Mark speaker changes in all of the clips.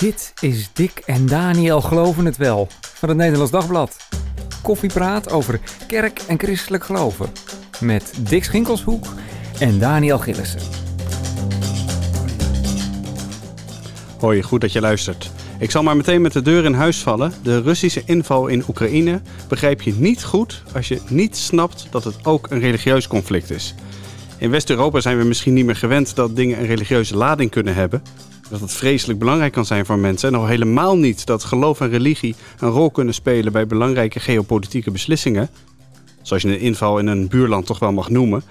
Speaker 1: Dit is Dick en Daniel Geloven het Wel van het Nederlands Dagblad. Koffiepraat over kerk en christelijk geloven. Met Dick Schinkelshoek en Daniel Gillissen.
Speaker 2: Hoi, goed dat je luistert. Ik zal maar meteen met de deur in huis vallen. De Russische inval in Oekraïne begrijp je niet goed als je niet snapt dat het ook een religieus conflict is. In West-Europa zijn we misschien niet meer gewend dat dingen een religieuze lading kunnen hebben. Dat het vreselijk belangrijk kan zijn voor mensen. En al helemaal niet dat geloof en religie een rol kunnen spelen bij belangrijke geopolitieke beslissingen. Zoals je een inval in een buurland toch wel mag noemen.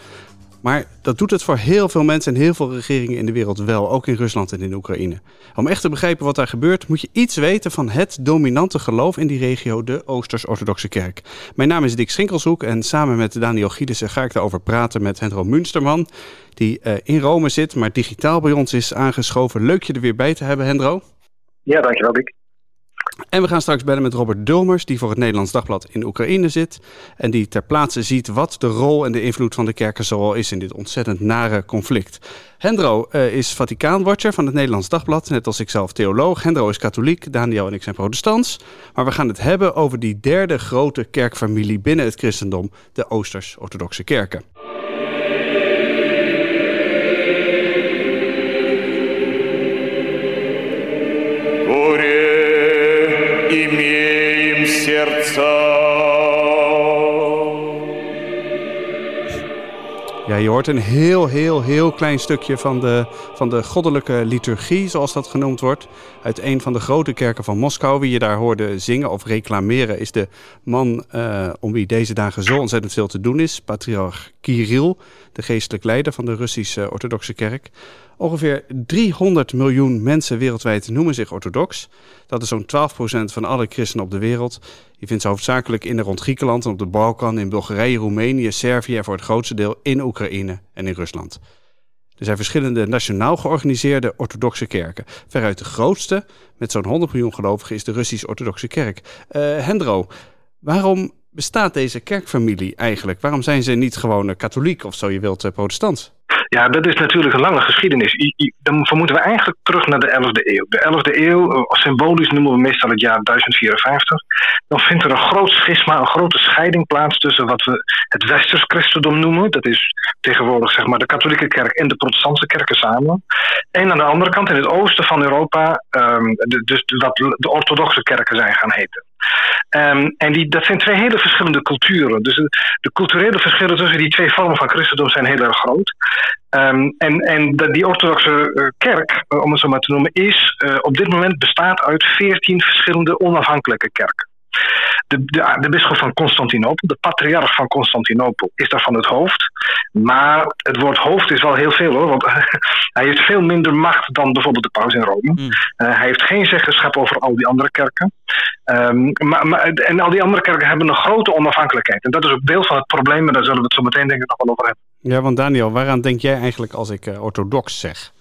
Speaker 2: Maar dat doet het voor heel veel mensen en heel veel regeringen in de wereld wel, ook in Rusland en in Oekraïne. Om echt te begrijpen wat daar gebeurt, moet je iets weten van het dominante geloof in die regio, de Oosters-Orthodoxe Kerk. Mijn naam is Dick Schinkelshoek en samen met Daniel Gielissen ga ik daarover praten met Hendro Münsterman, die uh, in Rome zit, maar digitaal bij ons is aangeschoven. Leuk je er weer bij te hebben, Hendro.
Speaker 3: Ja, dankjewel Dick.
Speaker 2: En we gaan straks bellen met Robert Dulmers, die voor het Nederlands Dagblad in Oekraïne zit. En die ter plaatse ziet wat de rol en de invloed van de kerken zoal is in dit ontzettend nare conflict. Hendro uh, is Vaticaanwatcher van het Nederlands Dagblad, net als ikzelf theoloog. Hendro is katholiek, Daniel en ik zijn protestants. Maar we gaan het hebben over die derde grote kerkfamilie binnen het christendom, de Oosters-Orthodoxe kerken.
Speaker 4: имеем сердца.
Speaker 2: Ja, je hoort een heel, heel, heel klein stukje van de, van de goddelijke liturgie, zoals dat genoemd wordt. Uit een van de grote kerken van Moskou. Wie je daar hoorde zingen of reclameren, is de man uh, om wie deze dagen zo ontzettend veel te doen is. Patriarch Kirill, de geestelijk leider van de Russische orthodoxe kerk. Ongeveer 300 miljoen mensen wereldwijd noemen zich orthodox. Dat is zo'n 12% van alle christenen op de wereld. Je vindt ze hoofdzakelijk in en rond Griekenland en op de Balkan, in Bulgarije, Roemenië, Servië en voor het grootste deel in Oekraïne en in Rusland. Er zijn verschillende nationaal georganiseerde orthodoxe kerken. Veruit de grootste, met zo'n 100 miljoen gelovigen, is de Russisch-orthodoxe kerk. Uh, Hendro, waarom bestaat deze kerkfamilie eigenlijk? Waarom zijn ze niet gewoon katholiek of zo je wilt eh, protestant?
Speaker 3: Ja, dat is natuurlijk een lange geschiedenis. Dan vermoeden we eigenlijk terug naar de 11e eeuw. De 11e eeuw, eh, symbolisch noemen we meestal het jaar 1054. Dan vindt er een groot schisma, een grote scheiding plaats tussen wat we het westers christendom noemen. Dat is tegenwoordig zeg maar de katholieke kerk en de protestantse kerken samen. En aan de andere kant in het oosten van Europa, de, dus wat de orthodoxe kerken zijn gaan heten. Um, en die, dat zijn twee hele verschillende culturen. Dus de, culturele verschillen tussen die twee vormen van christendom zijn heel erg groot. Um, en en de, die orthodoxe uh, kerk, uh, om het zo maar te noemen, is uh, op dit moment bestaat uit veertien verschillende onafhankelijke kerken. De, de, de bisschop van Constantinopel, de patriarch van Constantinopel, is daarvan het hoofd. Maar het woord hoofd is wel heel veel hoor, want hij heeft veel minder macht dan bijvoorbeeld de paus in Rome. Mm. Uh, hij heeft geen zeggenschap over al die andere kerken. Um, maar, maar, en al die andere kerken hebben een grote onafhankelijkheid. En dat is ook deel van het probleem, en daar zullen we het zo meteen denk ik nog wel over hebben.
Speaker 2: Ja, want Daniel, waaraan denk jij eigenlijk als ik uh, orthodox zeg?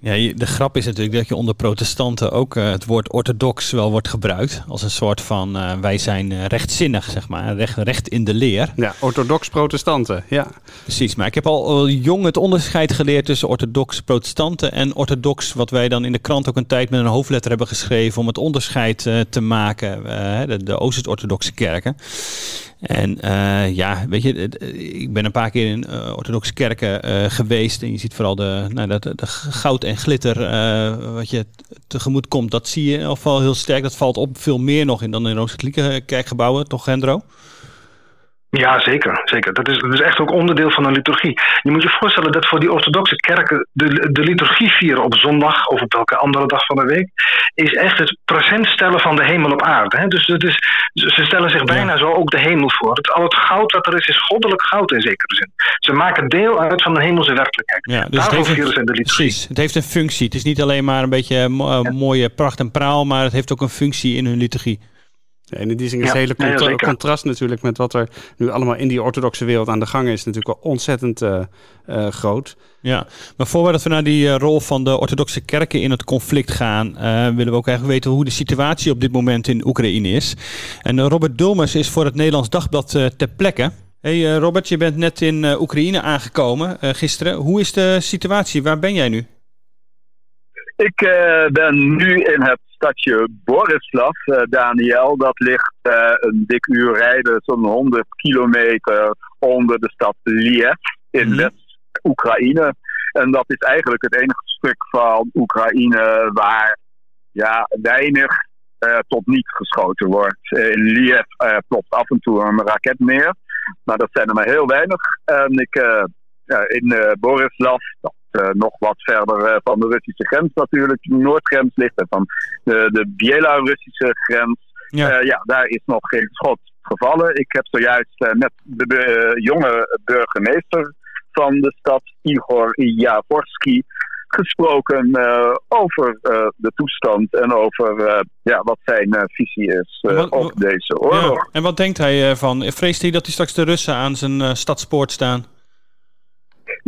Speaker 5: Ja, de grap is natuurlijk dat je onder protestanten ook uh, het woord orthodox wel wordt gebruikt. Als een soort van, uh, wij zijn uh, rechtzinnig, zeg maar. Recht, recht in de leer.
Speaker 2: Ja, orthodox protestanten, ja.
Speaker 5: Precies, maar ik heb al, al jong het onderscheid geleerd tussen orthodox protestanten en orthodox. Wat wij dan in de krant ook een tijd met een hoofdletter hebben geschreven om het onderscheid te maken. de, de Oost-orthodoxe kerken. En uh, ja, weet je, ik ben een paar keer in uh, orthodoxe kerken geweest. En je ziet vooral de, nou, dat, de goud en glitter wat je tegemoet komt. Dat zie je in ieder geval heel sterk. Dat valt op veel meer nog in dan in Rooms-Katholieke kerkgebouwen, toch Gendro?
Speaker 3: Ja, zeker. zeker. Dat, is, dat is echt ook onderdeel van een liturgie. Je moet je voorstellen dat voor die orthodoxe kerken de, de liturgie vieren op zondag of op welke andere dag van de week, is echt het present stellen van de hemel op aarde. Hè? Dus het is, ze stellen zich bijna zo ook de hemel voor. Het, al het goud dat er is, is goddelijk goud in zekere zin. Ze maken deel uit van de hemelse werkelijkheid.
Speaker 5: Ja, dus Daarvoor vieren ze de liturgie. Precies, het heeft een functie. Het is niet alleen maar een beetje mo ja. mooie pracht en praal, maar het heeft ook een functie in hun liturgie.
Speaker 2: En in die zin is ja, hele contra nee, contrast natuurlijk met wat er nu allemaal in die orthodoxe wereld aan de gang is, natuurlijk wel ontzettend uh, uh, groot.
Speaker 5: Ja, maar voordat we naar die uh, rol van de orthodoxe kerken in het conflict gaan, willen we ook eigenlijk weten hoe de situatie op dit moment in Oekraïne is. En Robert Dulmers is voor het Nederlands Dagblad ter plekke. Hey Robert, je bent net in Oekraïne aangekomen gisteren. Hoe is de situatie? Waar ben jij nu?
Speaker 4: Ik ben nu in het stadje Borislav, Daniel. Dat ligt een dik uur rijden, zo'n 100 kilometer onder de stad Liev in West-Oekraïne. En dat is eigenlijk het enige stuk van Oekraïne waar ja, weinig tot niet geschoten wordt. in Liev plopt af en toe een raket neer. Maar dat zijn er maar heel weinig. En ik, in Borislav, dat nog wat verder van de Russische grens natuurlijk, de noordgrens ligt en van de, de Bielarussische grens. Ja. ja, daar is nog geen schot gevallen. Ik heb zojuist met de jonge burgemeester van de stad, Igor Javorski, gesproken uh, over uh, de toestand en over uh, ja, wat zijn visie is wat, op deze oorlog. Ja.
Speaker 5: En wat denkt hij van? Vreest hij dat hij straks de Russen aan zijn stadspoort staan?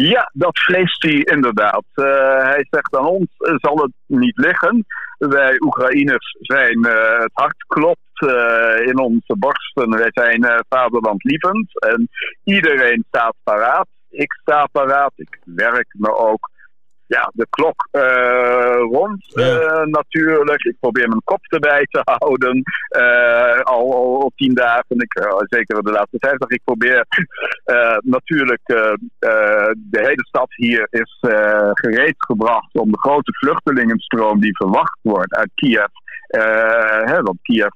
Speaker 4: Ja, dat vreest hij inderdaad. hij zegt aan ons zal het niet liggen. Wij Oekraïners zijn, het hart klopt in onze borsten. Wij zijn vaderlandlievend en iedereen staat paraat. Ik sta paraat, ik werk me ook ja, de klok uh, rond uh, natuurlijk. Ik probeer mijn kop erbij te houden. Uh, al, al tien dagen. Ik, zeker de laatste vijftig. Ik probeer natuurlijk de hele stad hier is gereed gebracht om de grote vluchtelingenstroom die verwacht wordt uit Kiev. Hè, want Kiev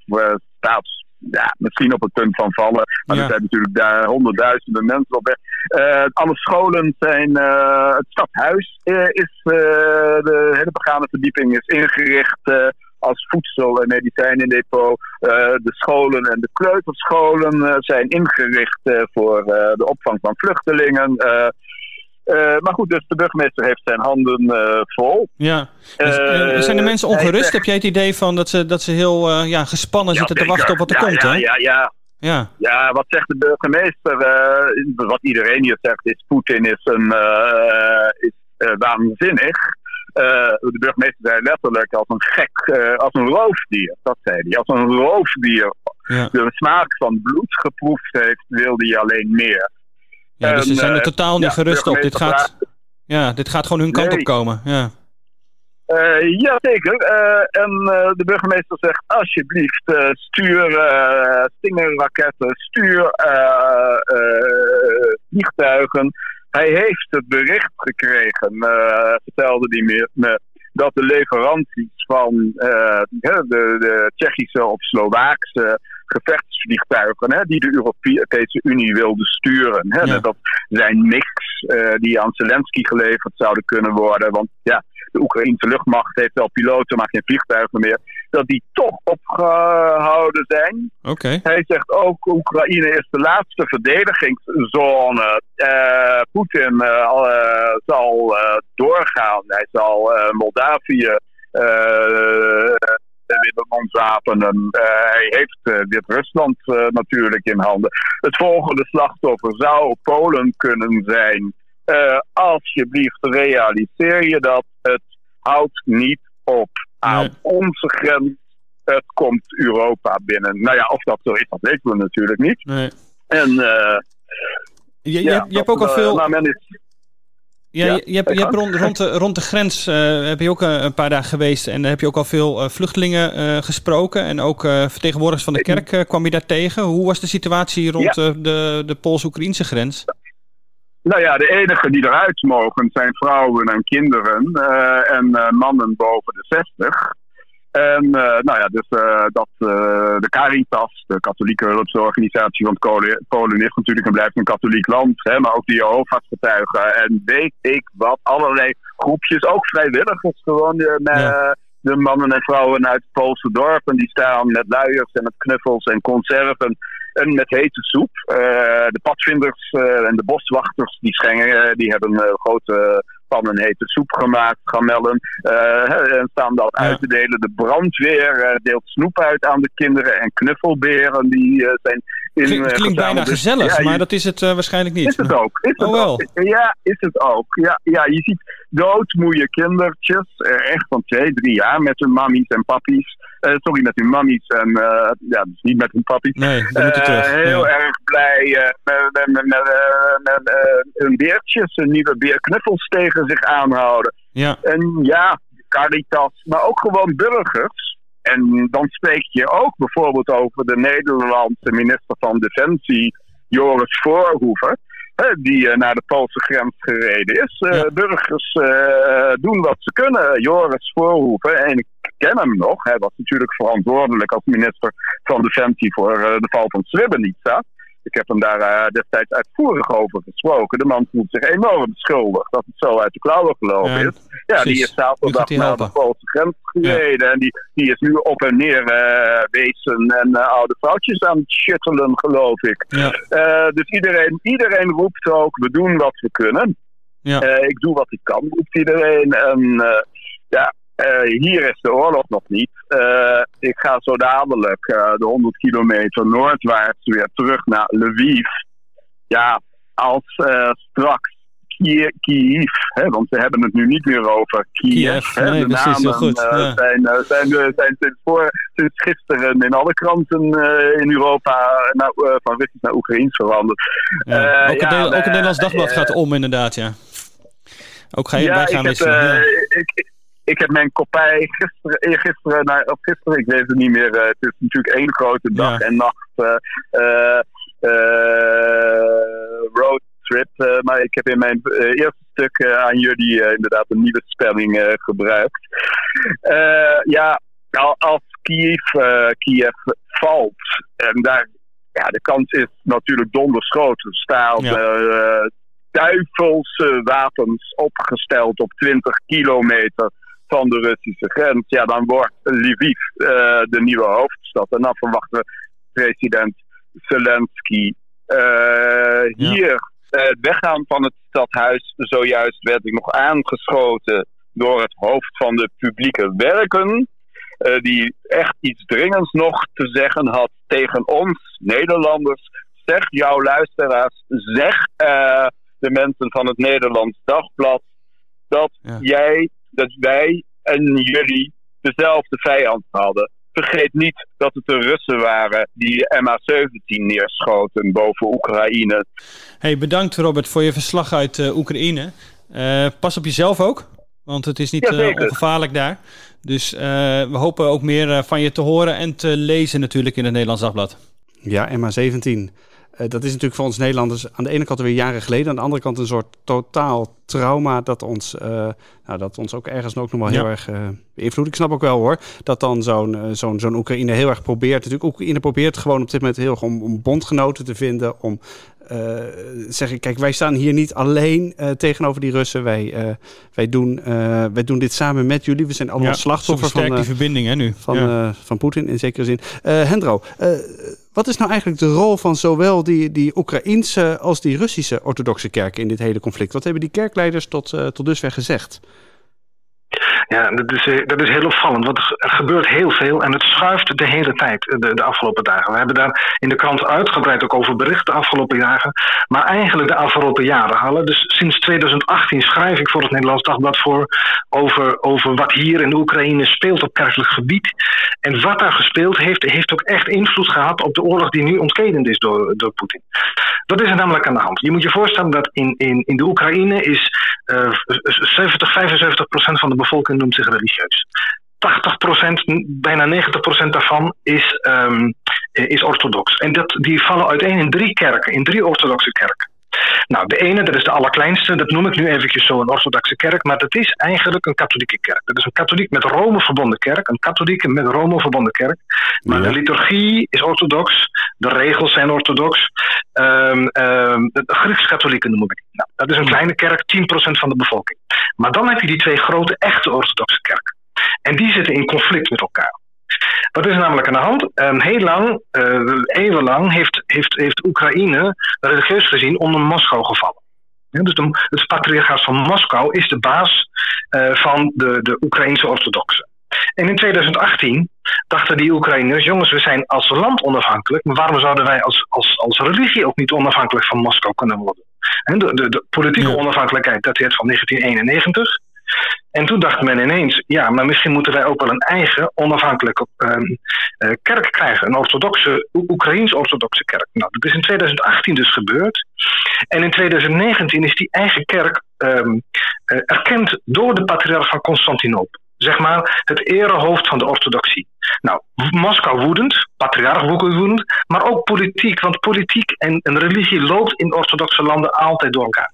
Speaker 4: staat ja, misschien op het punt van vallen. Maar er zijn natuurlijk daar honderdduizenden mensen op weg. Uh, alle scholen zijn. Uh, het stadhuis uh, is. de hele begane verdieping is ingericht als voedsel- en medicijnendepot. de scholen en de kleuterscholen zijn ingericht voor de opvang van vluchtelingen. Uh, maar goed, dus de burgemeester heeft zijn handen uh, vol.
Speaker 5: Ja. Dus, uh, zijn de mensen ongerust? Heb jij het idee van dat ze, dat ze heel ja, gespannen zitten te wachten op wat er
Speaker 4: ja,
Speaker 5: komt?
Speaker 4: Ja,
Speaker 5: hè?
Speaker 4: ja, ja. Ja. ja, wat zegt de burgemeester? wat iedereen hier zegt is: Poetin is, een, is waanzinnig. de burgemeester zei letterlijk als een gek, als een roofdier. Dat zei hij. Als een roofdier de smaak van bloed geproefd heeft, wilde hij alleen meer.
Speaker 5: Ja, dus ze zijn er totaal niet gerust op. Dit gaat, ja, dit gaat gewoon hun kant op komen. Ja.
Speaker 4: Uh, ja, zeker. Uh, en uh, de burgemeester zegt alsjeblieft stuur stingerraketten, stuur vliegtuigen. Hij heeft het bericht gekregen, vertelde hij me, dat de leveranties van de, de Tsjechische of Slovaakse gevechtsvliegtuigen hè, die de Europese Unie wilde sturen. Hè. Dat zijn niks uh, die aan Zelensky geleverd zouden kunnen worden. Want ja, de Oekraïnse luchtmacht heeft wel piloten, maar geen vliegtuigen meer. Dat die toch opgehouden zijn.
Speaker 5: Okay.
Speaker 4: Hij zegt ook, Oekraïne is de laatste verdedigingszone. Uh, Poetin uh, zal doorgaan. Hij zal Moldavië ontwapenen. Uh, hij heeft uh, dit Rusland uh, natuurlijk in handen. Het volgende slachtoffer zou Polen kunnen zijn. alsjeblieft, realiseer je dat het houdt niet op aan nee. onze grens. Het komt Europa binnen. Nou ja, of dat zo is, dat weten we natuurlijk niet.
Speaker 5: Nee.
Speaker 4: En
Speaker 5: je, je, ja, je hebt ook al veel.
Speaker 4: Nou, men is,
Speaker 5: ja, ja, je, hebt, je hebt rond, rond, de, rond de grens uh, heb je ook een, een, paar dagen geweest en daar heb je ook al veel uh, vluchtelingen uh, gesproken. En ook vertegenwoordigers van de kerk kwam je daar tegen. Hoe was de situatie rond ja. de, de Pools-Oekraïnse grens?
Speaker 4: Nou ja, de enigen die eruit mogen zijn vrouwen en kinderen en mannen boven de 60. En uh, nou ja, dus uh, dat uh, de Caritas, de katholieke hulpsorganisatie van Polen, Polen is natuurlijk en blijft een katholiek land, hè, maar ook die Jehovah's getuigen. En weet ik wat, allerlei groepjes, ook vrijwilligers gewoon, met, ja. de mannen en vrouwen uit het Poolse dorp. En die staan met luiers en met knuffels en conserven en met hete soep. de padvinders en de boswachters, die schengen, die hebben grote van een hete soep gemaakt, gamellen. En staan dat uit te delen. De brandweer deelt snoep uit aan de kinderen en knuffelberen die zijn in.
Speaker 5: Klinkt, klinkt bijna gezellig, ja, maar dat is het waarschijnlijk niet.
Speaker 4: Is het ook? Is het
Speaker 5: oh, wel.
Speaker 4: Ook. Ja, is het ook. Ja, ja je ziet doodmoeie kindertjes, echt van twee, drie jaar, met hun mammies en pappies. sorry, met hun mammies en ja, dus niet met hun pappies.
Speaker 5: Nee, heel
Speaker 4: ja. erg blij met, met, met, met hun beertjes, hun nieuwe beerknuffels tegen zich aanhouden.
Speaker 5: Ja.
Speaker 4: En ja, Caritas, maar ook gewoon burgers. En dan spreek je ook bijvoorbeeld over de Nederlandse minister van Defensie, Joris Voorhoeven die uh, naar de Poolse grens gereden is. Ja. Burgers uh, doen wat ze kunnen. Joris Voorhoeven, en ik ken hem nog, hij was natuurlijk verantwoordelijk als minister van Defensie voor de val van Srebrenica. Ik heb hem daar uh, destijds uitvoerig over gesproken. De man voelt zich enorm schuldig dat het zo uit de klauwen gelopen ja, is. Ja, precies. die is zaterdag naar de Poolse grens gereden. Ja. En die, die is nu op en neer uh, wezen en uh, oude vrouwtjes aan het shuttelen, geloof ik. Ja. dus iedereen, iedereen roept ook, we doen wat we kunnen. Ja. ik doe wat ik kan, roept iedereen. En ja, uh, hier is de oorlog nog niet. Uh, ik ga zo dadelijk uh, de 100 kilometer noordwaarts weer terug naar Lviv. Ja, als straks Kiev, hè, want we hebben het nu niet meer over Kiev.
Speaker 5: Kiev hè, nee, de
Speaker 4: namen
Speaker 5: zo goed.
Speaker 4: Ja. zijn, zijn, zijn sinds, voor, sinds gisteren in alle kranten in Europa nou, van Russisch naar Oekraïens veranderd.
Speaker 5: Ja. ook, ja, het Nederlands Dagblad gaat om, inderdaad, ja. Ook ga je
Speaker 4: ja,
Speaker 5: bij gaan
Speaker 4: ik heb, ik, ik heb mijn kopij gisteren, eergisteren, nou, of gisteren, ik weet het niet meer. Uh, het is natuurlijk één grote dag ja. en nacht uh, roadtrip. maar ik heb in mijn eerste stuk aan jullie inderdaad een nieuwe spelling gebruikt. ja, als Kiev, Kiev valt, en daar, ja, de kans is natuurlijk dondersgroot. Er staan ja. duivelse wapens opgesteld op 20 kilometer van de Russische grens, ja, dan wordt Lviv uh, de nieuwe hoofdstad. En dan verwachten we president Zelensky uh, hier het weggaan van het stadhuis. Zojuist werd ik nog aangeschoten door het hoofd van de publieke werken. Uh, die echt iets dringends nog te zeggen had tegen ons, Nederlanders. Zeg jouw luisteraars, zeg de mensen van het Nederlands Dagblad dat ja. jij dat wij en jullie dezelfde vijand hadden. Vergeet niet dat het de Russen waren die de MH17 neerschoten boven Oekraïne.
Speaker 5: Hey, bedankt Robert voor je verslag uit uh, Oekraïne. Uh, pas op jezelf ook, want het is niet ja, uh, ongevaarlijk daar. Dus we hopen ook meer van je te horen en te lezen natuurlijk in het Nederlands Dagblad.
Speaker 2: Ja, MH17. Uh, dat is natuurlijk voor ons Nederlanders aan de ene kant weer jaren geleden, aan de andere kant een soort totaal trauma dat ons, uh, nou, dat ons ook ergens ook nog wel heel erg uh, beïnvloedt. Ik snap ook wel hoor, dat dan zo'n zo'n zo'n Oekraïne heel erg probeert. Natuurlijk, Oekraïne probeert gewoon op dit moment heel erg om, om bondgenoten te vinden, om uh, zeg ik, kijk, wij staan hier niet alleen uh, tegenover die Russen. Wij, uh, wij, doen, wij doen dit samen met jullie. We zijn allemaal
Speaker 5: ja,
Speaker 2: slachtoffer
Speaker 5: van, die verbinding hè, nu.
Speaker 2: van,
Speaker 5: ja.
Speaker 2: van Poetin in zekere zin. Hendro, wat is nou eigenlijk de rol van zowel die, die Oekraïnse als die Russische orthodoxe kerken in dit hele conflict? Wat hebben die kerkleiders tot, tot dusver gezegd?
Speaker 3: Ja, dat is, dat is heel opvallend, want er gebeurt heel veel en het schuift de hele tijd de, de afgelopen dagen. We hebben daar in de krant uitgebreid ook over bericht de afgelopen dagen, maar eigenlijk de afgelopen jaren halen. Dus sinds 2018 schrijf ik voor het Nederlands Dagblad voor over, over wat hier in de Oekraïne speelt op kerkelijk gebied. En wat daar gespeeld heeft, heeft ook echt invloed gehad op de oorlog die nu ontkedend is door, door Poetin. Dat is er namelijk aan de hand. Je moet je voorstellen dat in, in, in de Oekraïne is uh, 70, 75 procent van de bevolking noemt zich religieus. 80%, bijna 90% daarvan is, um, is orthodox. En dat, die vallen uiteen in drie kerken, in drie orthodoxe kerken. Nou, de ene, dat is de allerkleinste, dat noem ik nu eventjes zo een orthodoxe kerk, maar dat is eigenlijk een katholieke kerk. Dat is een katholiek met Rome verbonden kerk, een katholieke met Rome verbonden kerk. Maar ja. de liturgie is orthodox, de regels zijn orthodox. Um, um, de Grieks-katholieken noem ik. Nou, dat is een kleine kerk, 10% van de bevolking. Maar dan heb je die twee grote echte orthodoxe kerken. En die zitten in conflict met elkaar. Wat is er namelijk aan de hand? Um, heel lang, uh, eeuwenlang, heeft, heeft, heeft Oekraïne religieus gezien onder Moskou gevallen. Ja, dus de, het patriarchaat van Moskou is de baas uh, van de, de Oekraïnse orthodoxen. En in 2018 dachten die Oekraïners, jongens, we zijn als land onafhankelijk, maar waarom zouden wij als, als, als religie ook niet onafhankelijk van Moskou kunnen worden? En de, de, de politieke ja. onafhankelijkheid dateert van 1991. En toen dacht men ineens, ja, maar misschien moeten wij ook wel een eigen onafhankelijke um, uh, kerk krijgen. Een orthodoxe, Oekraïens-orthodoxe kerk. Nou, dat is in 2018 dus gebeurd. En in 2019 is die eigen kerk um, uh, erkend door de patriarch van Constantinopel. zeg maar, het erehoofd van de orthodoxie. Nou, Moskou woedend, patriarch woedend, maar ook politiek, want politiek en, en religie loopt in orthodoxe landen altijd door elkaar.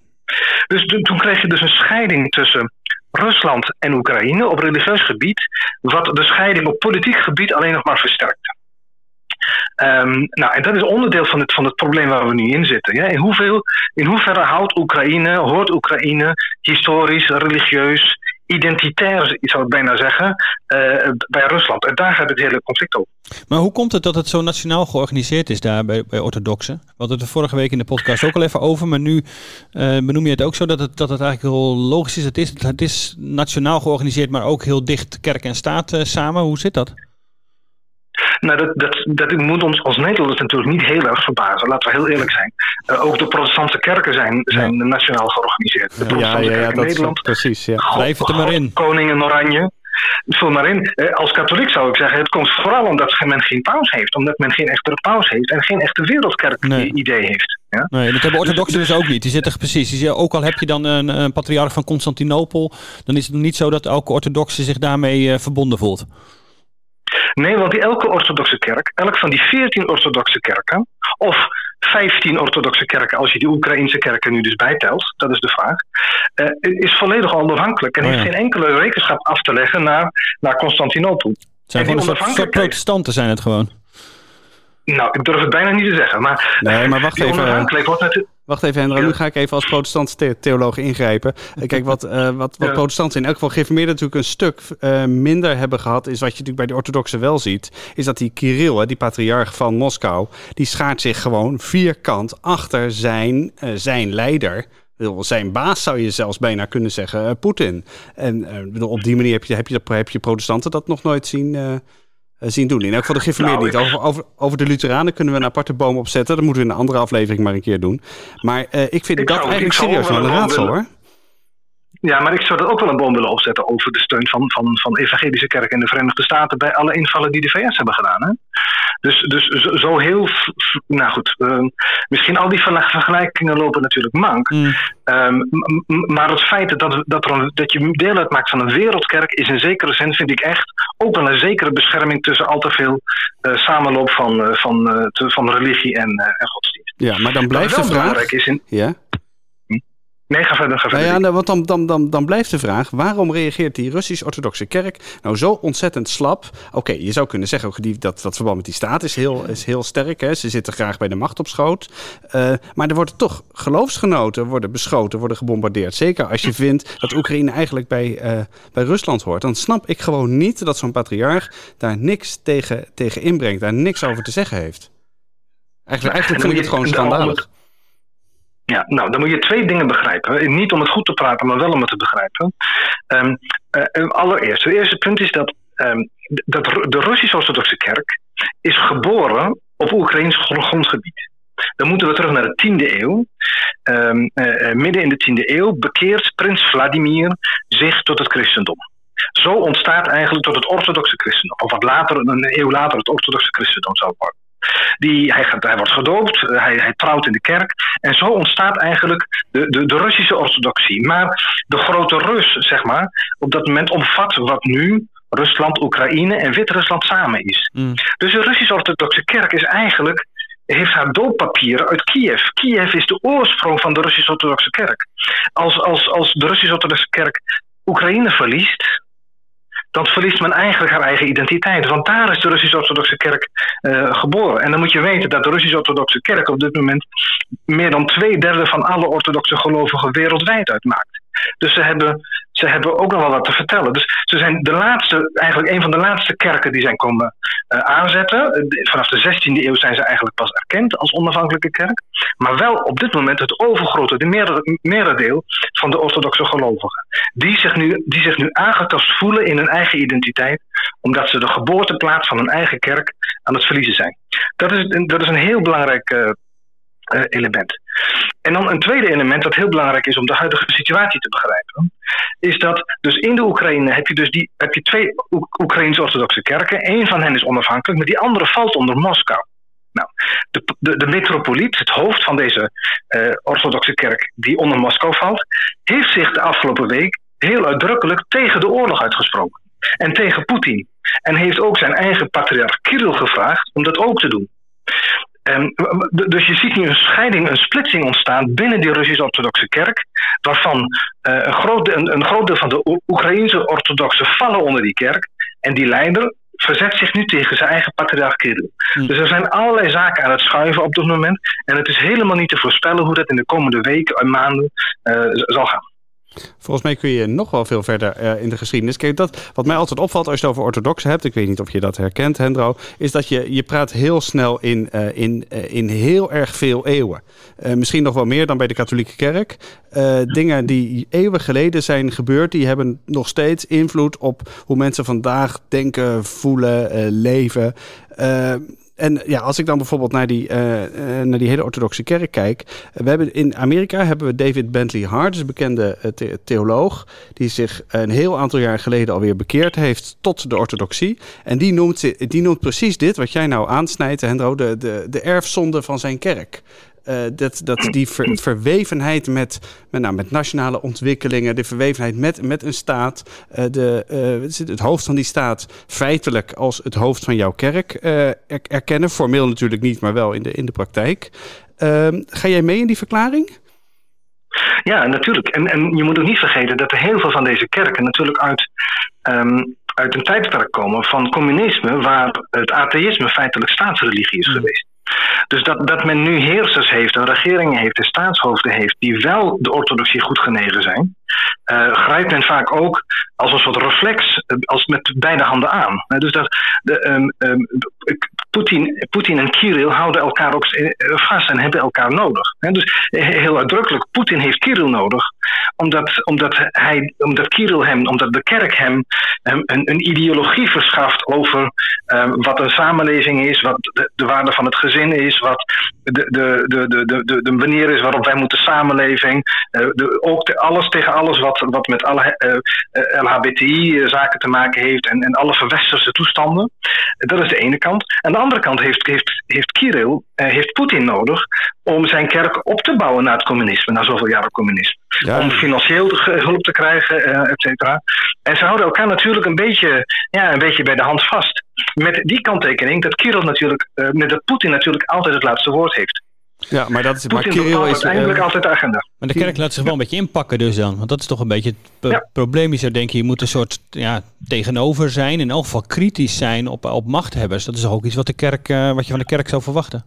Speaker 3: Dus toen kreeg je dus een scheiding tussen Rusland en Oekraïne op religieus gebied, wat de scheiding op politiek gebied alleen nog maar versterkte. Um, nou, en dat is onderdeel van het, van het probleem waar we nu in zitten. In, hoeveel, in hoeverre houdt Oekraïne, hoort Oekraïne historisch, religieus, identitair, zou ik bijna zeggen, uh, bij Rusland. En daar gaat het hele conflict over.
Speaker 5: Maar hoe komt het dat het zo nationaal georganiseerd is daar bij, bij orthodoxen? We hadden het er vorige week in de podcast ook al even over, maar nu uh, benoem je het ook zo dat het, dat het eigenlijk heel logisch is. Het, is. het is nationaal georganiseerd, maar ook heel dicht kerk en staat uh, samen. Hoe zit dat?
Speaker 3: Nou, dat, dat, dat moet ons als Nederlanders natuurlijk niet heel erg verbazen. Laten we heel eerlijk zijn. Uh, ook de protestantse kerken zijn, zijn ja. nationaal georganiseerd. De protestantse
Speaker 2: ja, ja,
Speaker 3: kerk in Nederland.
Speaker 2: Precies, ja.
Speaker 5: Blijf het er maar in.
Speaker 3: Koning in Oranje. Vul maar in. Als katholiek zou ik zeggen, het komt vooral omdat men geen paus heeft. Omdat men geen echte paus heeft en geen echte wereldkerk-idee heeft. Ja?
Speaker 5: Nee, dat hebben orthodoxen dus ook niet. Die zitten precies. Die ook al heb je dan een, een patriarch van Constantinopel, dan is het niet zo dat elke orthodoxe zich daarmee uh, verbonden voelt.
Speaker 3: Nee, want die elke orthodoxe kerk, elk van die 14 orthodoxe kerken, of 15 orthodoxe kerken, als je die Oekraïnse kerken nu dus bijtelt, dat is de vraag, uh, is volledig onafhankelijk en oh ja. heeft geen enkele rekenschap af te leggen naar, naar Constantinopel.
Speaker 5: Zijn gewoon een soort, protestanten zijn het gewoon.
Speaker 3: Nou, ik durf het bijna niet te zeggen. Maar,
Speaker 2: nee, maar wacht even. Wordt met... Wacht even, Hendra. Ja. Nu ga ik even als protestantse theoloog ingrijpen. Kijk, wat, uh, wat, wat ja. protestanten in elk geval gereformeerden natuurlijk een stuk uh, minder hebben gehad... is wat je natuurlijk bij de orthodoxen wel ziet... is dat die Kirill, die patriarch van Moskou... die schaart zich gewoon vierkant achter zijn, uh, zijn leider... Zijn baas zou je zelfs bijna kunnen zeggen, Poetin. En op die manier heb je, heb, je, heb je protestanten dat nog nooit zien zien doen. In elk geval de nou, niet. Over, over, over, de Lutheranen kunnen we een aparte boom opzetten. Dat moeten we in een andere aflevering maar een keer doen. Maar uh, ik vind ik dat eigenlijk serieus wel een raadsel hoor.
Speaker 3: Ja, maar ik zou er ook wel een boom willen opzetten over de steun van, van, van evangelische kerk in de Verenigde Staten bij alle invallen die de VS hebben gedaan. Hè? Dus, dus zo, zo heel, nou goed, uh, misschien al die vergelijkingen lopen natuurlijk mank. Mm. Um, maar het feit dat, dat, er een, dat je deel uitmaakt van een wereldkerk is in zekere zin, vind ik echt, ook wel een zekere bescherming tussen al te veel uh, samenloop van, uh, van, te, van religie en, en godsdienst.
Speaker 2: Ja, maar dan blijft de vraag...
Speaker 3: Is in,
Speaker 2: ja?
Speaker 3: Nee, ga verder. Ga verder.
Speaker 2: Nou ja, nou, want dan, dan, dan, dan blijft de vraag: waarom reageert die Russisch-Orthodoxe kerk nou zo ontzettend slap? Oké, okay, je zou kunnen zeggen ook die, dat dat verband met die staat is heel, is heel sterk. Hè? Ze zitten graag bij de macht op schoot. Uh, maar er worden toch geloofsgenoten worden beschoten, worden gebombardeerd. Zeker als je vindt dat Oekraïne eigenlijk bij, uh, bij Rusland hoort. Dan snap ik gewoon niet dat zo'n patriarch daar niks tegen, tegen inbrengt, daar niks over te zeggen heeft. Eigenlijk, eigenlijk vind ik het gewoon schandalig.
Speaker 3: Ja, nou, dan moet je twee dingen begrijpen. Niet om het goed te praten, maar wel om het te begrijpen. Um, uh, allereerst, het eerste punt is dat, um, dat de Russisch-Orthodoxe Kerk is geboren op Oekraïns grondgebied. Dan moeten we terug naar de 10e eeuw. Um, uh, midden in de 10e eeuw bekeert prins Vladimir zich tot het christendom. Zo ontstaat eigenlijk tot het orthodoxe christendom. Of wat later, een eeuw later, het orthodoxe christendom zou worden. Die, hij, gaat, hij wordt gedoopt, hij, hij trouwt in de kerk. En zo ontstaat eigenlijk de, de, de Russische orthodoxie. Maar de grote Rus, zeg maar, op dat moment omvat wat nu Rusland, Oekraïne en Wit-Rusland samen is. Mm. Dus de Russisch-orthodoxe kerk is eigenlijk heeft haar dooppapieren uit Kiev. Kiev is de oorsprong van de Russisch-orthodoxe kerk. Als, als, als de Russisch-orthodoxe kerk Oekraïne verliest, dan verliest men eigenlijk haar eigen identiteit. Want daar is de Russisch-Orthodoxe Kerk uh, geboren. En dan moet je weten dat de Russisch-Orthodoxe Kerk op dit moment meer dan twee derde van alle orthodoxe gelovigen wereldwijd uitmaakt. Dus ze hebben, ze hebben ook nog wel wat te vertellen. Dus ze zijn de laatste, eigenlijk een van de laatste kerken die zijn komen uh, aanzetten. Vanaf de 16e eeuw zijn ze eigenlijk pas erkend als onafhankelijke kerk. Maar wel op dit moment het overgrote, de merendeel van de orthodoxe gelovigen. Die zich, nu, die zich nu aangetast voelen in hun eigen identiteit, omdat ze de geboorteplaats van hun eigen kerk aan het verliezen zijn. Dat is, dat is een heel belangrijk uh, element. En dan een tweede element dat heel belangrijk is om de huidige situatie te begrijpen, is dat dus in de Oekraïne heb je dus die, heb je twee Oekraïnse orthodoxe kerken. Eén van hen is onafhankelijk, maar die andere valt onder Moskou. Nou, de, de, metropoliet, het hoofd van deze uh, orthodoxe kerk die onder Moskou valt, heeft zich de afgelopen week heel uitdrukkelijk tegen de oorlog uitgesproken. en tegen Poetin. En heeft ook zijn eigen patriarch Kirill gevraagd om dat ook te doen. En, dus je ziet nu een scheiding, een splitsing ontstaan binnen die Russisch-Orthodoxe kerk, waarvan uh, een, groot, een, een groot deel van de Oekraïnse orthodoxen vallen onder die kerk. En die leider verzet zich nu tegen zijn eigen patriarch Kirill. Hm. Dus er zijn allerlei zaken aan het schuiven op dit moment. En het is helemaal niet te voorspellen hoe dat in de komende weken en maanden uh, zal gaan.
Speaker 2: Volgens mij kun je nog wel veel verder uh, in de geschiedenis. Kijk, dat, wat mij altijd opvalt als je het over orthodoxe hebt, ik weet niet of je dat herkent, Hendro, is dat je, je praat heel snel in, uh, in, uh, in heel erg veel eeuwen. misschien nog wel meer dan bij de katholieke kerk. dingen die eeuwen geleden zijn gebeurd, die hebben nog steeds invloed op hoe mensen vandaag denken, voelen, leven. En ja, als ik dan bijvoorbeeld naar die, uh, naar die hele orthodoxe kerk kijk. We hebben in Amerika hebben we David Bentley Hart, dus een bekende uh, theoloog. Die zich een heel aantal jaar geleden alweer bekeerd heeft tot de orthodoxie. En die noemt, die noemt precies dit, wat jij nou aansnijdt, Hendro, de, de, de erfzonde van zijn kerk. Uh, dat, dat die ver, verwevenheid met, met, nou, met nationale ontwikkelingen, de verwevenheid met, met een staat, uh, de, uh, het hoofd van die staat feitelijk als het hoofd van jouw kerk er, erkennen. Formeel natuurlijk niet, maar wel in de, in de praktijk. Ehm, ga jij mee in die verklaring?
Speaker 3: Ja, natuurlijk. En, en je moet ook niet vergeten dat er heel veel van deze kerken natuurlijk uit, um, uit een tijdperk komen van communisme, waar het atheïsme feitelijk staatsreligie is mm. geweest. Dus dat, dat men nu heersers heeft, en regeringen heeft en staatshoofden heeft die wel de orthodoxie goed genegen zijn, uh, grijpt men vaak ook als een soort reflex, eh, als met beide handen aan. Dus dat de, um, um, Poetin, en Kirill houden elkaar ook vast en hebben elkaar nodig. dus heel uitdrukkelijk, Poetin heeft Kirill nodig, omdat, omdat, hij, omdat Kirill hem, omdat de kerk hem, een, een, ideologie verschaft over um, wat een samenleving is, wat de, de, waarde van het gezin is, wat de, de, de, de, de, de manier is waarop wij moeten samenleving, uh, de, ook alles tegen alles wat, wat met alle uh, uh, LHBTI-zaken te maken heeft en, en alle verwesterse toestanden. Dat is de ene kant. En de andere kant heeft, heeft, heeft Kirill, heeft Poetin nodig om zijn kerk op te bouwen na het communisme, na zoveel jaren communisme. Om financieel hulp te krijgen, et cetera. En ze houden elkaar natuurlijk een beetje, ja, een beetje bij de hand vast. Met die kanttekening dat Kirill natuurlijk, met dat Poetin natuurlijk altijd het laatste woord heeft.
Speaker 2: Ja, maar dat is.
Speaker 3: maar Kirill is uiteindelijk uh, altijd de agenda.
Speaker 5: Maar de kerk laat zich wel een beetje inpakken, dus dan. Want dat is toch een beetje het ja. probleem. Je denk je, je moet een soort ja, tegenover zijn. In elk geval kritisch zijn op, op machthebbers. Dat is ook iets wat, de kerk, uh, wat je van de kerk zou verwachten.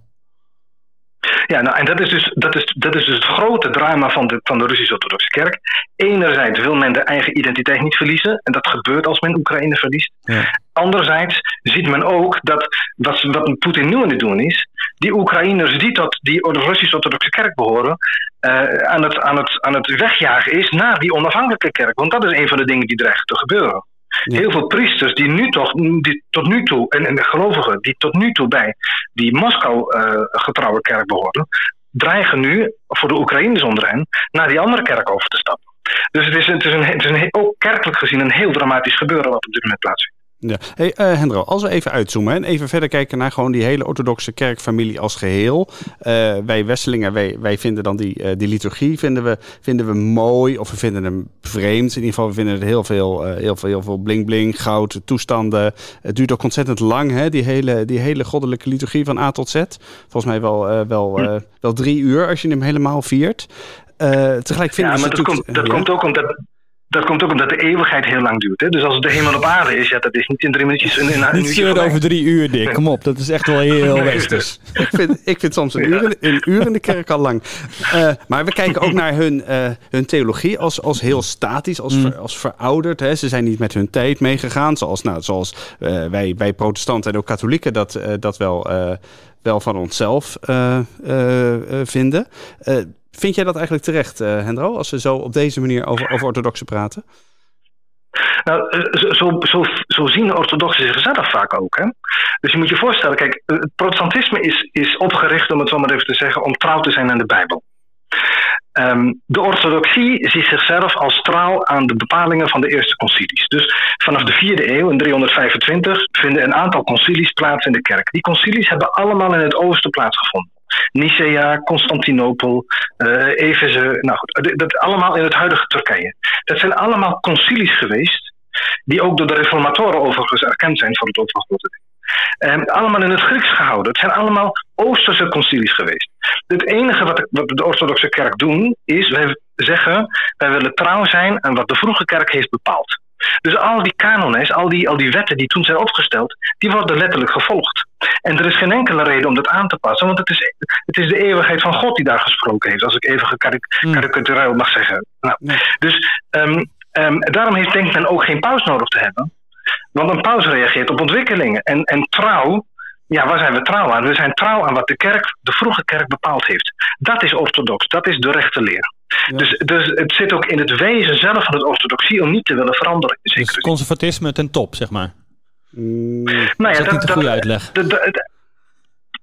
Speaker 3: Ja, nou, en dat is dus, dat is, dat is dus het grote drama van de, van de Russisch-Orthodoxe Kerk. Enerzijds wil men de eigen identiteit niet verliezen, en dat gebeurt als men Oekraïne verliest. Ja. Anderzijds ziet men ook dat wat, wat Poetin nu aan het doen is, die Oekraïners die tot die Russisch-Orthodoxe Kerk behoren, uh, aan, het, aan, het, aan het wegjagen is naar die onafhankelijke kerk. Want dat is een van de dingen die dreigen te gebeuren. Heel veel priesters die nu toch, die tot nu toe, en, en gelovigen die tot nu toe bij die Moskou uh, kerk behoren, dreigen nu voor de Oekraïners onder hen naar die andere kerk over te stappen. Dus het is, het is, een, het is een, ook kerkelijk gezien een heel dramatisch gebeuren wat op dit moment plaatsvindt.
Speaker 2: Ja. Hey, uh, Hendro, als we even uitzoomen en even verder kijken naar gewoon die hele orthodoxe kerkfamilie als geheel. Uh, wij Westelingen, wij, wij vinden dan die, uh, die liturgie vinden we, vinden we mooi of we vinden hem vreemd. In ieder geval, we vinden het heel veel, heel veel, heel veel bling bling, goud, toestanden. Het duurt ook ontzettend lang, hè, die, hele, die hele goddelijke liturgie van A tot Z. Volgens mij wel, wel, hm. wel drie uur als je hem helemaal viert. tegelijk vinden
Speaker 3: ja, maar dat, komt, dat komt ook omdat dat komt ook omdat de eeuwigheid heel lang duurt. Hè? Dus als het de hemel op aarde is, ja, dat is niet in drie minuutjes. Een, een,
Speaker 5: niet uur over drie uur, Dick. Kom op, dat is echt wel heel nee. westers.
Speaker 2: ik, vind, ik vind soms een uur, een uur in de kerk al lang. Uh, maar we kijken ook naar hun, uh, hun theologie als, als heel statisch, als, mm. ver, als verouderd. Hè? Ze zijn niet met hun tijd meegegaan, zoals, nou, zoals uh, wij, wij protestanten en ook katholieken dat, dat wel, wel van onszelf vinden. Vind jij dat eigenlijk terecht, uh, Hendro, als we zo op deze manier over, over orthodoxen praten?
Speaker 3: Nou, eh, zo, zo, zo zien orthodoxen zichzelf vaak ook. Hè? Dus je moet je voorstellen, kijk, het protestantisme is, is opgericht, om het zo maar even te zeggen, om trouw te zijn aan de Bijbel. Um, de orthodoxie ziet zichzelf als trouw aan de bepalingen van de eerste concilies. Dus vanaf de vierde eeuw, in 325, vinden een aantal concilies plaats in de kerk. Die concilies hebben allemaal in het oosten plaatsgevonden. Nicea, Constantinopel, uh, Efeze. Nou goed, dat allemaal in het huidige Turkije. Dat zijn allemaal concilies geweest die ook door de reformatoren overigens erkend zijn voor het opdracht um, allemaal in het Grieks gehouden. Het zijn allemaal Oosterse concilies geweest. Het enige wat de, wat de orthodoxe kerk doen, is wij zeggen, wij willen trouw zijn aan wat de vroege kerk heeft bepaald. Dus al die kanones, al die, al die wetten die toen zijn opgesteld, die worden letterlijk gevolgd. En er is geen enkele reden om dat aan te passen, want het is, het is de eeuwigheid van God die daar gesproken heeft, als ik even hmm. karikatuurlijk mag zeggen. Nou, Dus um, um, daarom heeft denkt men ook geen paus nodig te hebben. Want een paus reageert op ontwikkelingen. En, en trouw, ja, waar zijn we trouw aan? We zijn trouw aan wat de kerk, de vroege kerk bepaald heeft. Dat is orthodox, dat is de rechte leer. Dus, dus het zit ook in het wezen zelf van het orthodoxie om niet te willen veranderen.
Speaker 5: Dus conservatisme ten top, zeg maar.
Speaker 2: Mm,
Speaker 5: nou ja, dat is niet een goede uitleg.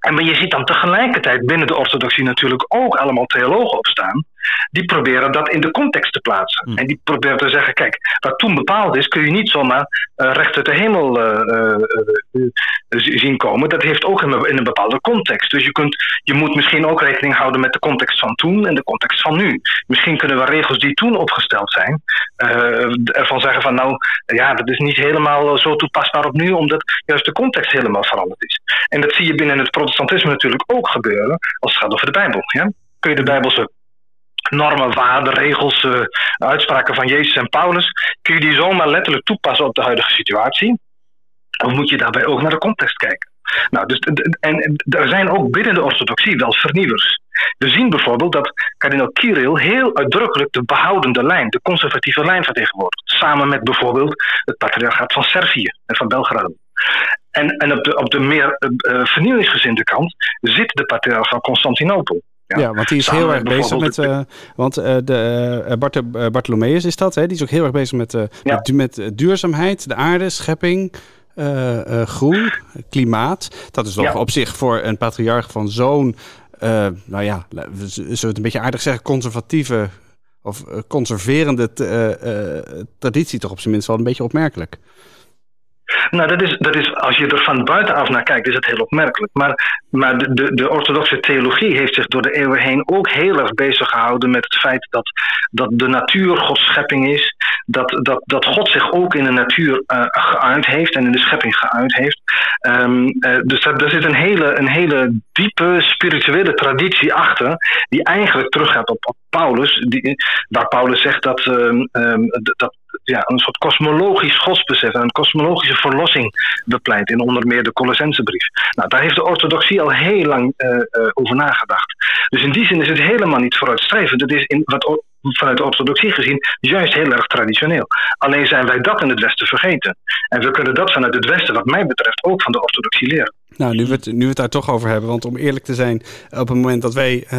Speaker 3: En maar je ziet dan tegelijkertijd binnen de orthodoxie natuurlijk ook allemaal theologen opstaan. Die proberen dat in de context te plaatsen. Hmm. En die proberen te zeggen: kijk, wat toen bepaald is, kun je niet zomaar uh, recht uit de hemel uh, uh, zien komen. Dat heeft ook in, in, een bepaalde context. Dus je, kunt, je moet misschien ook rekening houden met de context van toen en de context van nu. Misschien kunnen we regels die toen opgesteld zijn, ervan zeggen van nou ja, dat is niet helemaal zo toepasbaar op nu, omdat juist de context helemaal veranderd is. En dat zie je binnen het protestantisme natuurlijk ook gebeuren als het gaat over de Bijbel. Ja? Kun je de Bijbelse normen, waarden, regels, uh, uitspraken van Jezus en Paulus, kun je die zomaar letterlijk toepassen op de huidige situatie? Of moet je daarbij ook naar de context kijken? Nou, dus, en er zijn ook binnen de orthodoxie wel vernieuwers. We zien bijvoorbeeld dat kardinaal Kirill heel uitdrukkelijk de behoudende lijn, de conservatieve lijn vertegenwoordigt. Samen met bijvoorbeeld het patriarchaat van Servië en van Belgrado. En, en op, de, op de meer uh, vernieuwingsgezinde kant zit de patriarch van Constantinopel.
Speaker 2: Ja, want die is heel erg bezig met. Uh, want uh, de, uh, Bart, Bartholomeus is dat, hè? Die is ook heel erg bezig met, met, met, duurzaamheid, de aarde, schepping. groen, klimaat. Dat is toch op zich voor een patriarch van zo'n, nou ja, we zullen het een beetje aardig zeggen, conservatieve of conserverende traditie toch op zijn minst wel een beetje opmerkelijk.
Speaker 3: Nou, dat is, dat is, als je er van buitenaf naar kijkt, is het heel opmerkelijk. Maar, maar de, de, orthodoxe theologie heeft zich door de eeuwen heen ook heel erg bezig gehouden met het feit dat, dat de natuur Gods schepping is. Dat, dat, dat God zich ook in de natuur uh, geuit heeft en in de schepping geuit heeft. Um, uh, dus daar, zit een hele, een hele diepe spirituele traditie achter, die eigenlijk teruggaat op, op Paulus. Die, waar Paulus zegt dat, um, um, dat ja, een soort kosmologisch godsbesef en een kosmologische verlossing bepleit in onder meer de Colossensebrief. Nou, daar heeft de orthodoxie al heel lang uh, uh, over nagedacht. Dus in die zin is het helemaal niet vooruitstrevend. Het is in wat vanuit de orthodoxie gezien juist heel erg traditioneel. Alleen zijn wij dat in het Westen vergeten. En we kunnen dat vanuit het Westen, wat mij betreft, ook van de orthodoxie leren.
Speaker 2: Nou, nu we, het, nu het daar toch over hebben, want om eerlijk te zijn, op het moment dat wij uh,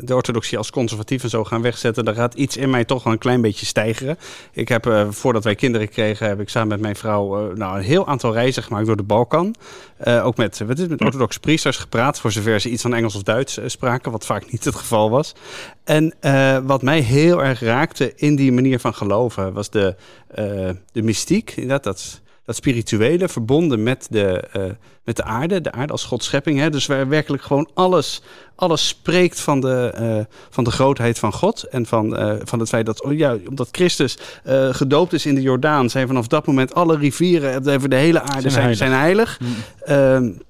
Speaker 2: de orthodoxie als conservatief en zo gaan wegzetten, dan gaat iets in mij toch wel een klein beetje stijgeren. Ik heb, uh, voordat wij kinderen kregen, heb ik samen met mijn vrouw uh, nou, een heel aantal reizen gemaakt door de Balkan. ook met, wat is, met orthodoxe priesters gepraat, voor zover ze iets van Engels of Duits spraken, wat vaak niet het geval was. En wat mij heel erg raakte in die manier van geloven, was de, de mystiek. Dat, dat dat spirituele verbonden met de, uh, met de aarde, de aarde als Gods schepping. Hè? Dus waar werkelijk gewoon alles, alles spreekt van de, uh, van de grootheid van God. En van, uh, van het feit dat, oh ja, omdat Christus gedoopt is in de Jordaan, zijn vanaf dat moment alle rivieren over de hele aarde zijn, zijn heilig. Zijn heilig. Mm.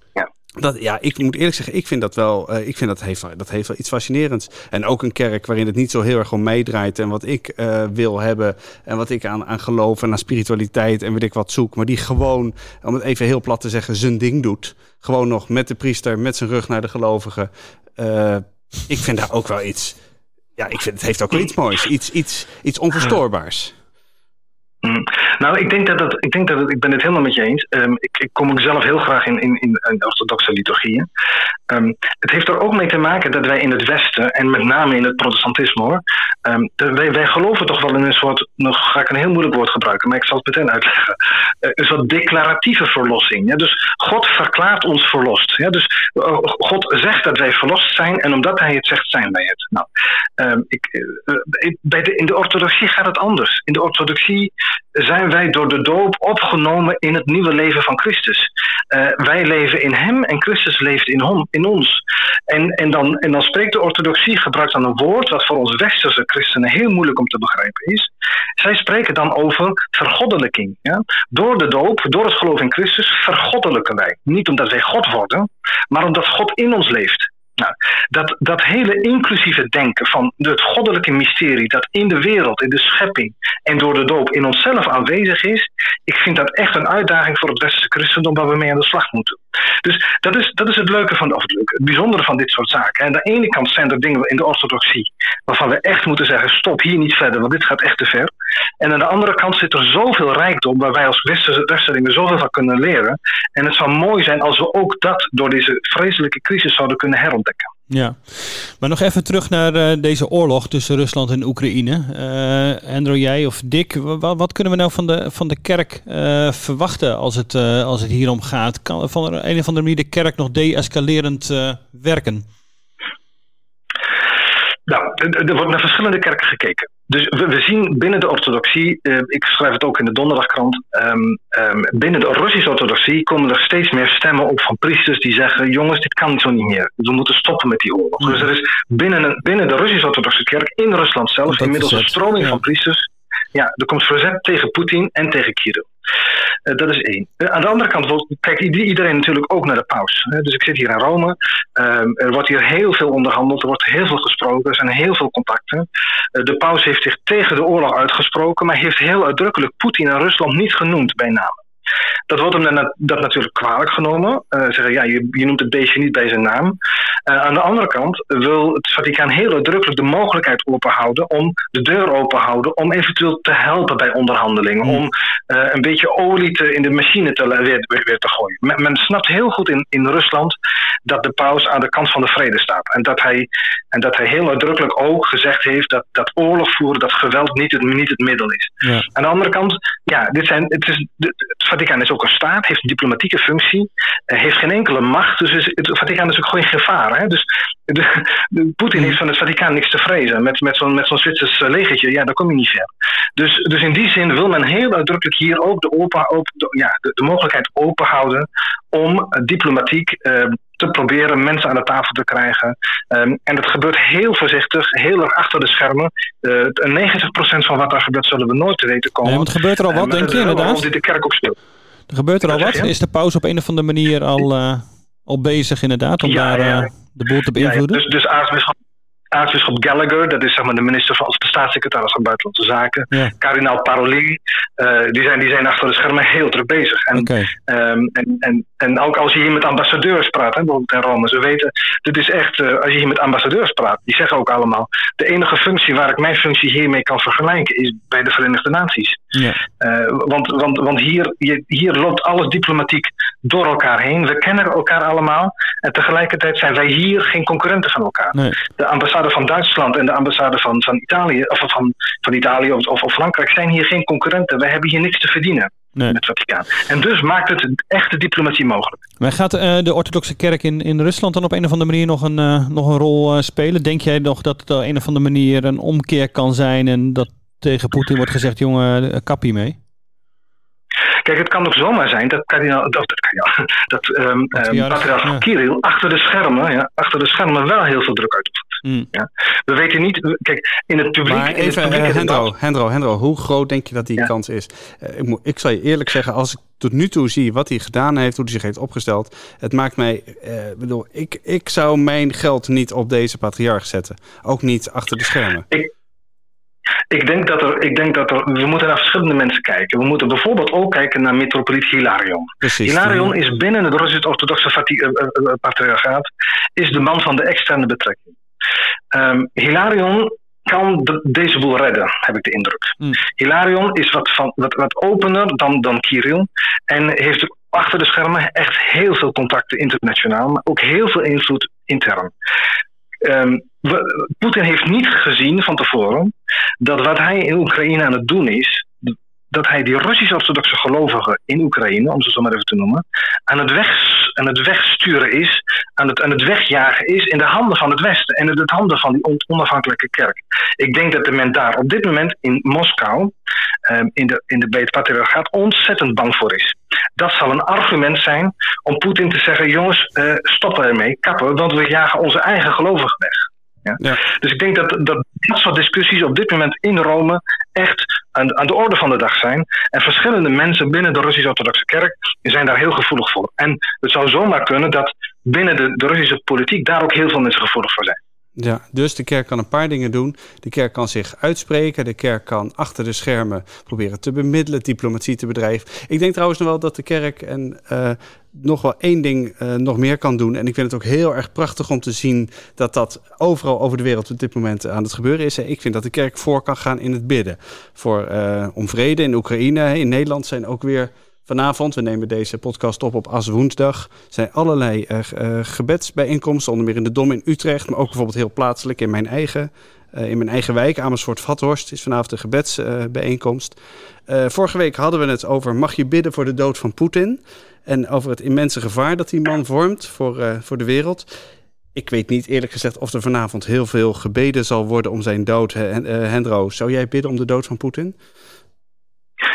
Speaker 2: Dat, ja, ik moet eerlijk zeggen, ik vind dat wel, uh, ik vind dat heeft, dat heeft wel iets fascinerends. En ook een kerk waarin het niet zo heel erg om meedraait en wat ik uh, wil hebben en wat ik aan, aan geloof en aan spiritualiteit en weet ik wat zoek. Maar die gewoon, om het even heel plat te zeggen, zijn ding doet. Gewoon nog met de priester, met zijn rug naar de gelovigen. Uh, ik vind daar ook wel iets, ja, ik vind het heeft ook wel iets moois, iets, iets, iets onverstoorbaars.
Speaker 3: Mm. Nou, ik denk dat het, ik denk dat ik ben het helemaal met je eens. Um, ik, ik, kom ook zelf heel graag in, in, in orthodoxe liturgieën. Um, het heeft er ook mee te maken dat wij in het Westen, en met name in het protestantisme hoor, um, wij, wij geloven toch wel in een soort, nog ga ik een heel moeilijk woord gebruiken, maar ik zal het meteen uitleggen. Uh, een soort declaratieve verlossing. Dus God verklaart ons verlost. Dus uh, God zegt dat wij verlost zijn en omdat hij het zegt, zijn wij het. Nou, ik, uh, bij de, in de orthodoxie gaat het anders. In de orthodoxie zijn wij door de doop opgenomen in het nieuwe leven van Christus. Eh, wij leven in hem en Christus leeft in, hom, ons. En, en, dan, en dan spreekt de orthodoxie, gebruikt dan een woord wat voor ons westerse christenen heel moeilijk om te begrijpen is. Zij spreken dan over vergoddelijking. Ja? Door de doop, door het geloof in Christus, vergoddelijken wij. Niet omdat wij God worden, maar omdat God in ons leeft. Nou, dat, dat hele inclusieve denken van het goddelijke mysterie dat in de wereld, in de schepping en door de doop in onszelf aanwezig is, ik vind dat echt een uitdaging voor het westerse christendom waar we mee aan de slag moeten. Dus dat is, dat is het leuke van, of het, het bijzondere van dit soort zaken. En aan de ene kant zijn er dingen in de orthodoxie waarvan we echt moeten zeggen: stop hier niet verder, want dit gaat echt te ver. En aan de andere kant zit er zoveel rijkdom waar wij als westerlingen zoveel van kunnen leren. En het zou mooi zijn als we ook dat door deze vreselijke crisis zouden kunnen herontdekken.
Speaker 5: Ja, maar nog even terug naar uh, deze oorlog tussen Rusland en Oekraïne. Uh, Andrew, jij of Dick, wat, kunnen we nou van de, van de kerk uh, verwachten als het, als het hierom gaat? Kan van een of andere manier de kerk nog de-escalerend werken?
Speaker 3: Nou, er wordt naar verschillende kerken gekeken. Dus we, we zien binnen de orthodoxie, uh, ik schrijf het ook in de donderdagkrant, um, um, binnen de Russische orthodoxie komen er steeds meer stemmen op van priesters die zeggen, jongens, dit kan zo niet meer. We moeten stoppen met die oorlog. Dus er is binnen, binnen de Russische orthodoxe kerk in Rusland zelf inmiddels een stroming ja. van priesters. Ja, er komt verzet tegen Poetin en tegen Kirill. Uh, dat is één. Uh, aan de andere kant kijkt iedereen natuurlijk ook naar de paus. Dus ik zit hier in Rome. Ehm, er wordt hier heel veel onderhandeld. Er wordt heel veel gesproken. Er zijn heel veel contacten. de paus heeft zich tegen de oorlog uitgesproken. Maar heeft heel uitdrukkelijk Poetin en Rusland niet genoemd bij naam. Dat wordt hem dan dat natuurlijk kwalijk genomen. Uh, zeggen, ja, je, je, noemt het beestje niet bij zijn naam. Uh, aan de andere kant wil het Vaticaan heel uitdrukkelijk de mogelijkheid openhouden om de deur openhouden om eventueel te helpen bij onderhandelingen. Mm. Om uh, een beetje olie te, in de machine te, weer, weer, te gooien. Men, men, snapt heel goed in, in Rusland dat de paus aan de kant van de vrede staat. En dat hij, en dat hij heel uitdrukkelijk ook gezegd heeft dat, dat oorlog voeren, dat geweld niet het, niet het middel is. Ja. Aan de andere kant, ja, dit zijn, het, is, het Vaticaan is ook een staat, heeft een diplomatieke functie, uh, heeft geen enkele macht. Dus het Vaticaan is ook geen gevaar. Hè? Dus de, de, Poetin heeft van het Vaticaan niks te vrezen. Met, met zo'n zo'n Zwitsers legertje, ja, daar kom je niet ver. Dus, dus in die zin wil men heel uitdrukkelijk hier ook de, open, open, ja, de, mogelijkheid openhouden om uh, diplomatiek te proberen mensen aan de tafel te krijgen. Um, en dat gebeurt heel voorzichtig, heel erg achter de schermen. Uh, 90% van wat daar gebeurt zullen we nooit te weten komen.
Speaker 5: Nee, want gebeurt er al wat, denk je inderdaad?
Speaker 3: dit de kerk ook speelt.
Speaker 5: Er gebeurt er al wat? Is de pauze op een of andere manier al, uh, al bezig inderdaad om
Speaker 3: ja,
Speaker 5: daar
Speaker 3: ja.
Speaker 5: de boel te beïnvloeden?
Speaker 3: Ja, dus dus aartsbisschop, aartsbisschop Gallagher, dat is zeg maar de minister van, of de staatssecretaris van Buitenlandse Zaken.
Speaker 5: Ja.
Speaker 3: Kardinaal Parolin, uh, die, zijn, die zijn achter de schermen heel druk bezig. En,
Speaker 5: okay.
Speaker 3: um, en, en, en ook als je hier met ambassadeurs praat, hè, bijvoorbeeld in Rome, ze weten, dit is echt, uh, als je hier met ambassadeurs praat, die zeggen ook allemaal, de enige functie waar ik mijn functie hiermee kan vergelijken is bij de Verenigde Naties.
Speaker 5: Ja.
Speaker 3: Uh, want want, want hier, hier loopt alles diplomatiek door elkaar heen. We kennen elkaar allemaal. En tegelijkertijd zijn wij hier geen concurrenten van elkaar.
Speaker 5: Nee.
Speaker 3: De ambassade van Duitsland en de ambassade van, van Italië, of van, van Italië of, of, Frankrijk zijn hier geen concurrenten. Wij hebben hier niks te verdienen.
Speaker 5: Nee.
Speaker 3: Met het Vaticaan. En dus maakt het echte diplomatie mogelijk.
Speaker 5: Maar gaat uh, de orthodoxe kerk in, in Rusland dan op een of andere manier nog een, uh, nog een rol spelen? Denk jij nog dat het op een of andere manier een omkeer kan zijn en dat tegen Poetin wordt gezegd, jongen, kap hiermee?
Speaker 3: Kijk, het kan ook zomaar zijn dat kardinaal, dat, dat, dat um, um, patriarch ja. Kirill achter de schermen, ja, achter de schermen wel heel veel druk uitoefent.
Speaker 5: Mm.
Speaker 3: Ja. We weten niet, kijk, in het publiek.
Speaker 2: Maar even,
Speaker 3: in het publiek
Speaker 2: uh, Hendro, Hendro, Hendro, hoe groot denk je dat die ja. kans is? Uh, ik, moet, ik zal je eerlijk zeggen, als ik tot nu toe zie wat hij gedaan heeft, hoe hij zich heeft opgesteld, het maakt mij, uh, bedoel, ik, ik zou mijn geld niet op deze patriarch zetten. Ook niet achter de schermen.
Speaker 3: Ik, ik denk, dat er, ik denk dat er. We moeten naar verschillende mensen kijken. We moeten bijvoorbeeld ook kijken naar metropoliet Hilarion.
Speaker 2: Precies,
Speaker 3: Hilarion is binnen het Russisch-Orthodoxe uh, patriarchaat is de man van de externe betrekking. Um, Hilarion kan de, deze boel redden, heb ik de indruk.
Speaker 5: Mm.
Speaker 3: Hilarion is wat, van, wat, wat opener dan, dan Kirill. En heeft achter de schermen echt heel veel contacten internationaal, maar ook heel veel invloed intern. Um, Poetin heeft niet gezien van tevoren dat wat hij in Oekraïne aan het doen is, dat hij die Russisch-orthodoxe gelovigen in Oekraïne, om ze zo maar even te noemen, aan het, weg, aan het wegsturen is, aan het, aan het wegjagen is in de handen van het Westen en in de handen van die onafhankelijke kerk. Ik denk dat de men daar op dit moment in Moskou, um, in de, in de, bij het patriarchaat, ontzettend bang voor is. dat zal een argument zijn om Poetin te zeggen: jongens, uh, stoppen ermee, kappen, want we jagen onze eigen gelovigen weg. Ja? ja? Dus ik denk dat, dat dat soort discussies op dit moment in Rome echt aan, aan de orde van de dag zijn. En verschillende mensen binnen de Russisch-Orthodoxe Kerk zijn daar heel gevoelig voor. En het zou zomaar kunnen dat binnen de, de Russische politiek daar ook heel veel mensen gevoelig voor zijn.
Speaker 2: Ja, dus de kerk kan een paar dingen doen. De kerk kan zich uitspreken. De kerk kan achter de schermen proberen te bemiddelen, diplomatie te bedrijven. Ik denk trouwens nog wel dat de kerk en uh, nog wel één ding uh, nog meer kan doen. En ik vind het ook heel erg prachtig om te zien dat dat overal over de wereld op dit moment aan het gebeuren is. Ik vind dat de kerk voor kan gaan in het bidden. Voor, uh, om vrede in Oekraïne. In Nederland zijn ook weer Vanavond, we nemen deze podcast op op As Woensdag, zijn allerlei uh, gebedsbijeenkomsten, onder meer in de Dom in Utrecht, maar ook bijvoorbeeld heel plaatselijk in mijn eigen, uh, in mijn eigen wijk, Amersfoort-Vathorst, is vanavond een gebedsbijeenkomst. vorige week hadden we het over mag je bidden voor de dood van Poetin en over het immense gevaar dat die man vormt voor, voor de wereld. Ik weet niet eerlijk gezegd of er vanavond heel veel gebeden zal worden om zijn dood. Hendro, zou jij bidden om de dood van Poetin?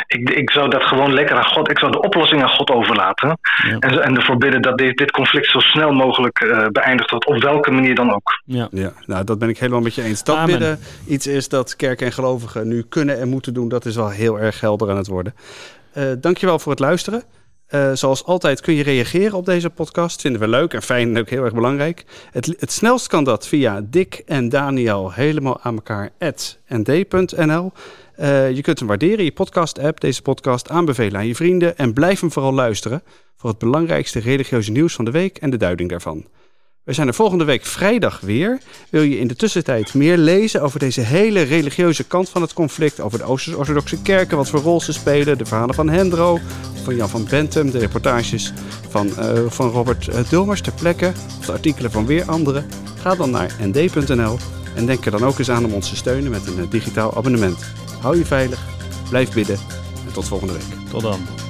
Speaker 3: Ik, ik zou dat gewoon lekker aan God, ik zou de oplossing aan God overlaten. En, en ervoor bidden dat dit, dit conflict zo snel mogelijk uh, beëindigd wordt, op welke manier dan ook.
Speaker 2: Ja. ja, nou dat ben ik helemaal met je eens. Dat bidden iets is dat kerk en gelovigen nu kunnen en moeten doen, dat is wel heel erg helder aan het worden. Uh, dankjewel voor het luisteren. Uh, zoals altijd kun je reageren op deze podcast. Vinden we leuk en fijn en ook heel erg belangrijk. Het, het snelst kan dat via Dick en Daniel helemaal aan elkaar nd.nl. Uh, je kunt hem waarderen je podcast-app, deze podcast aanbevelen aan je vrienden en blijf hem vooral luisteren voor het belangrijkste religieuze nieuws van de week en de duiding daarvan. We zijn er volgende week vrijdag weer. Wil je in de tussentijd meer lezen over deze hele religieuze kant van het conflict, over de Oost-Orthodoxe kerken, wat voor rol ze spelen, de verhalen van Hendro, van Jan van Bentum, de reportages van, uh, van Robert uh, Dulmers ter plekke, of de artikelen van weer anderen? Ga dan naar nd.nl en denk er dan ook eens aan om ons te steunen met een digitaal abonnement. Hou je veilig, blijf bidden en tot volgende week.
Speaker 5: Tot dan.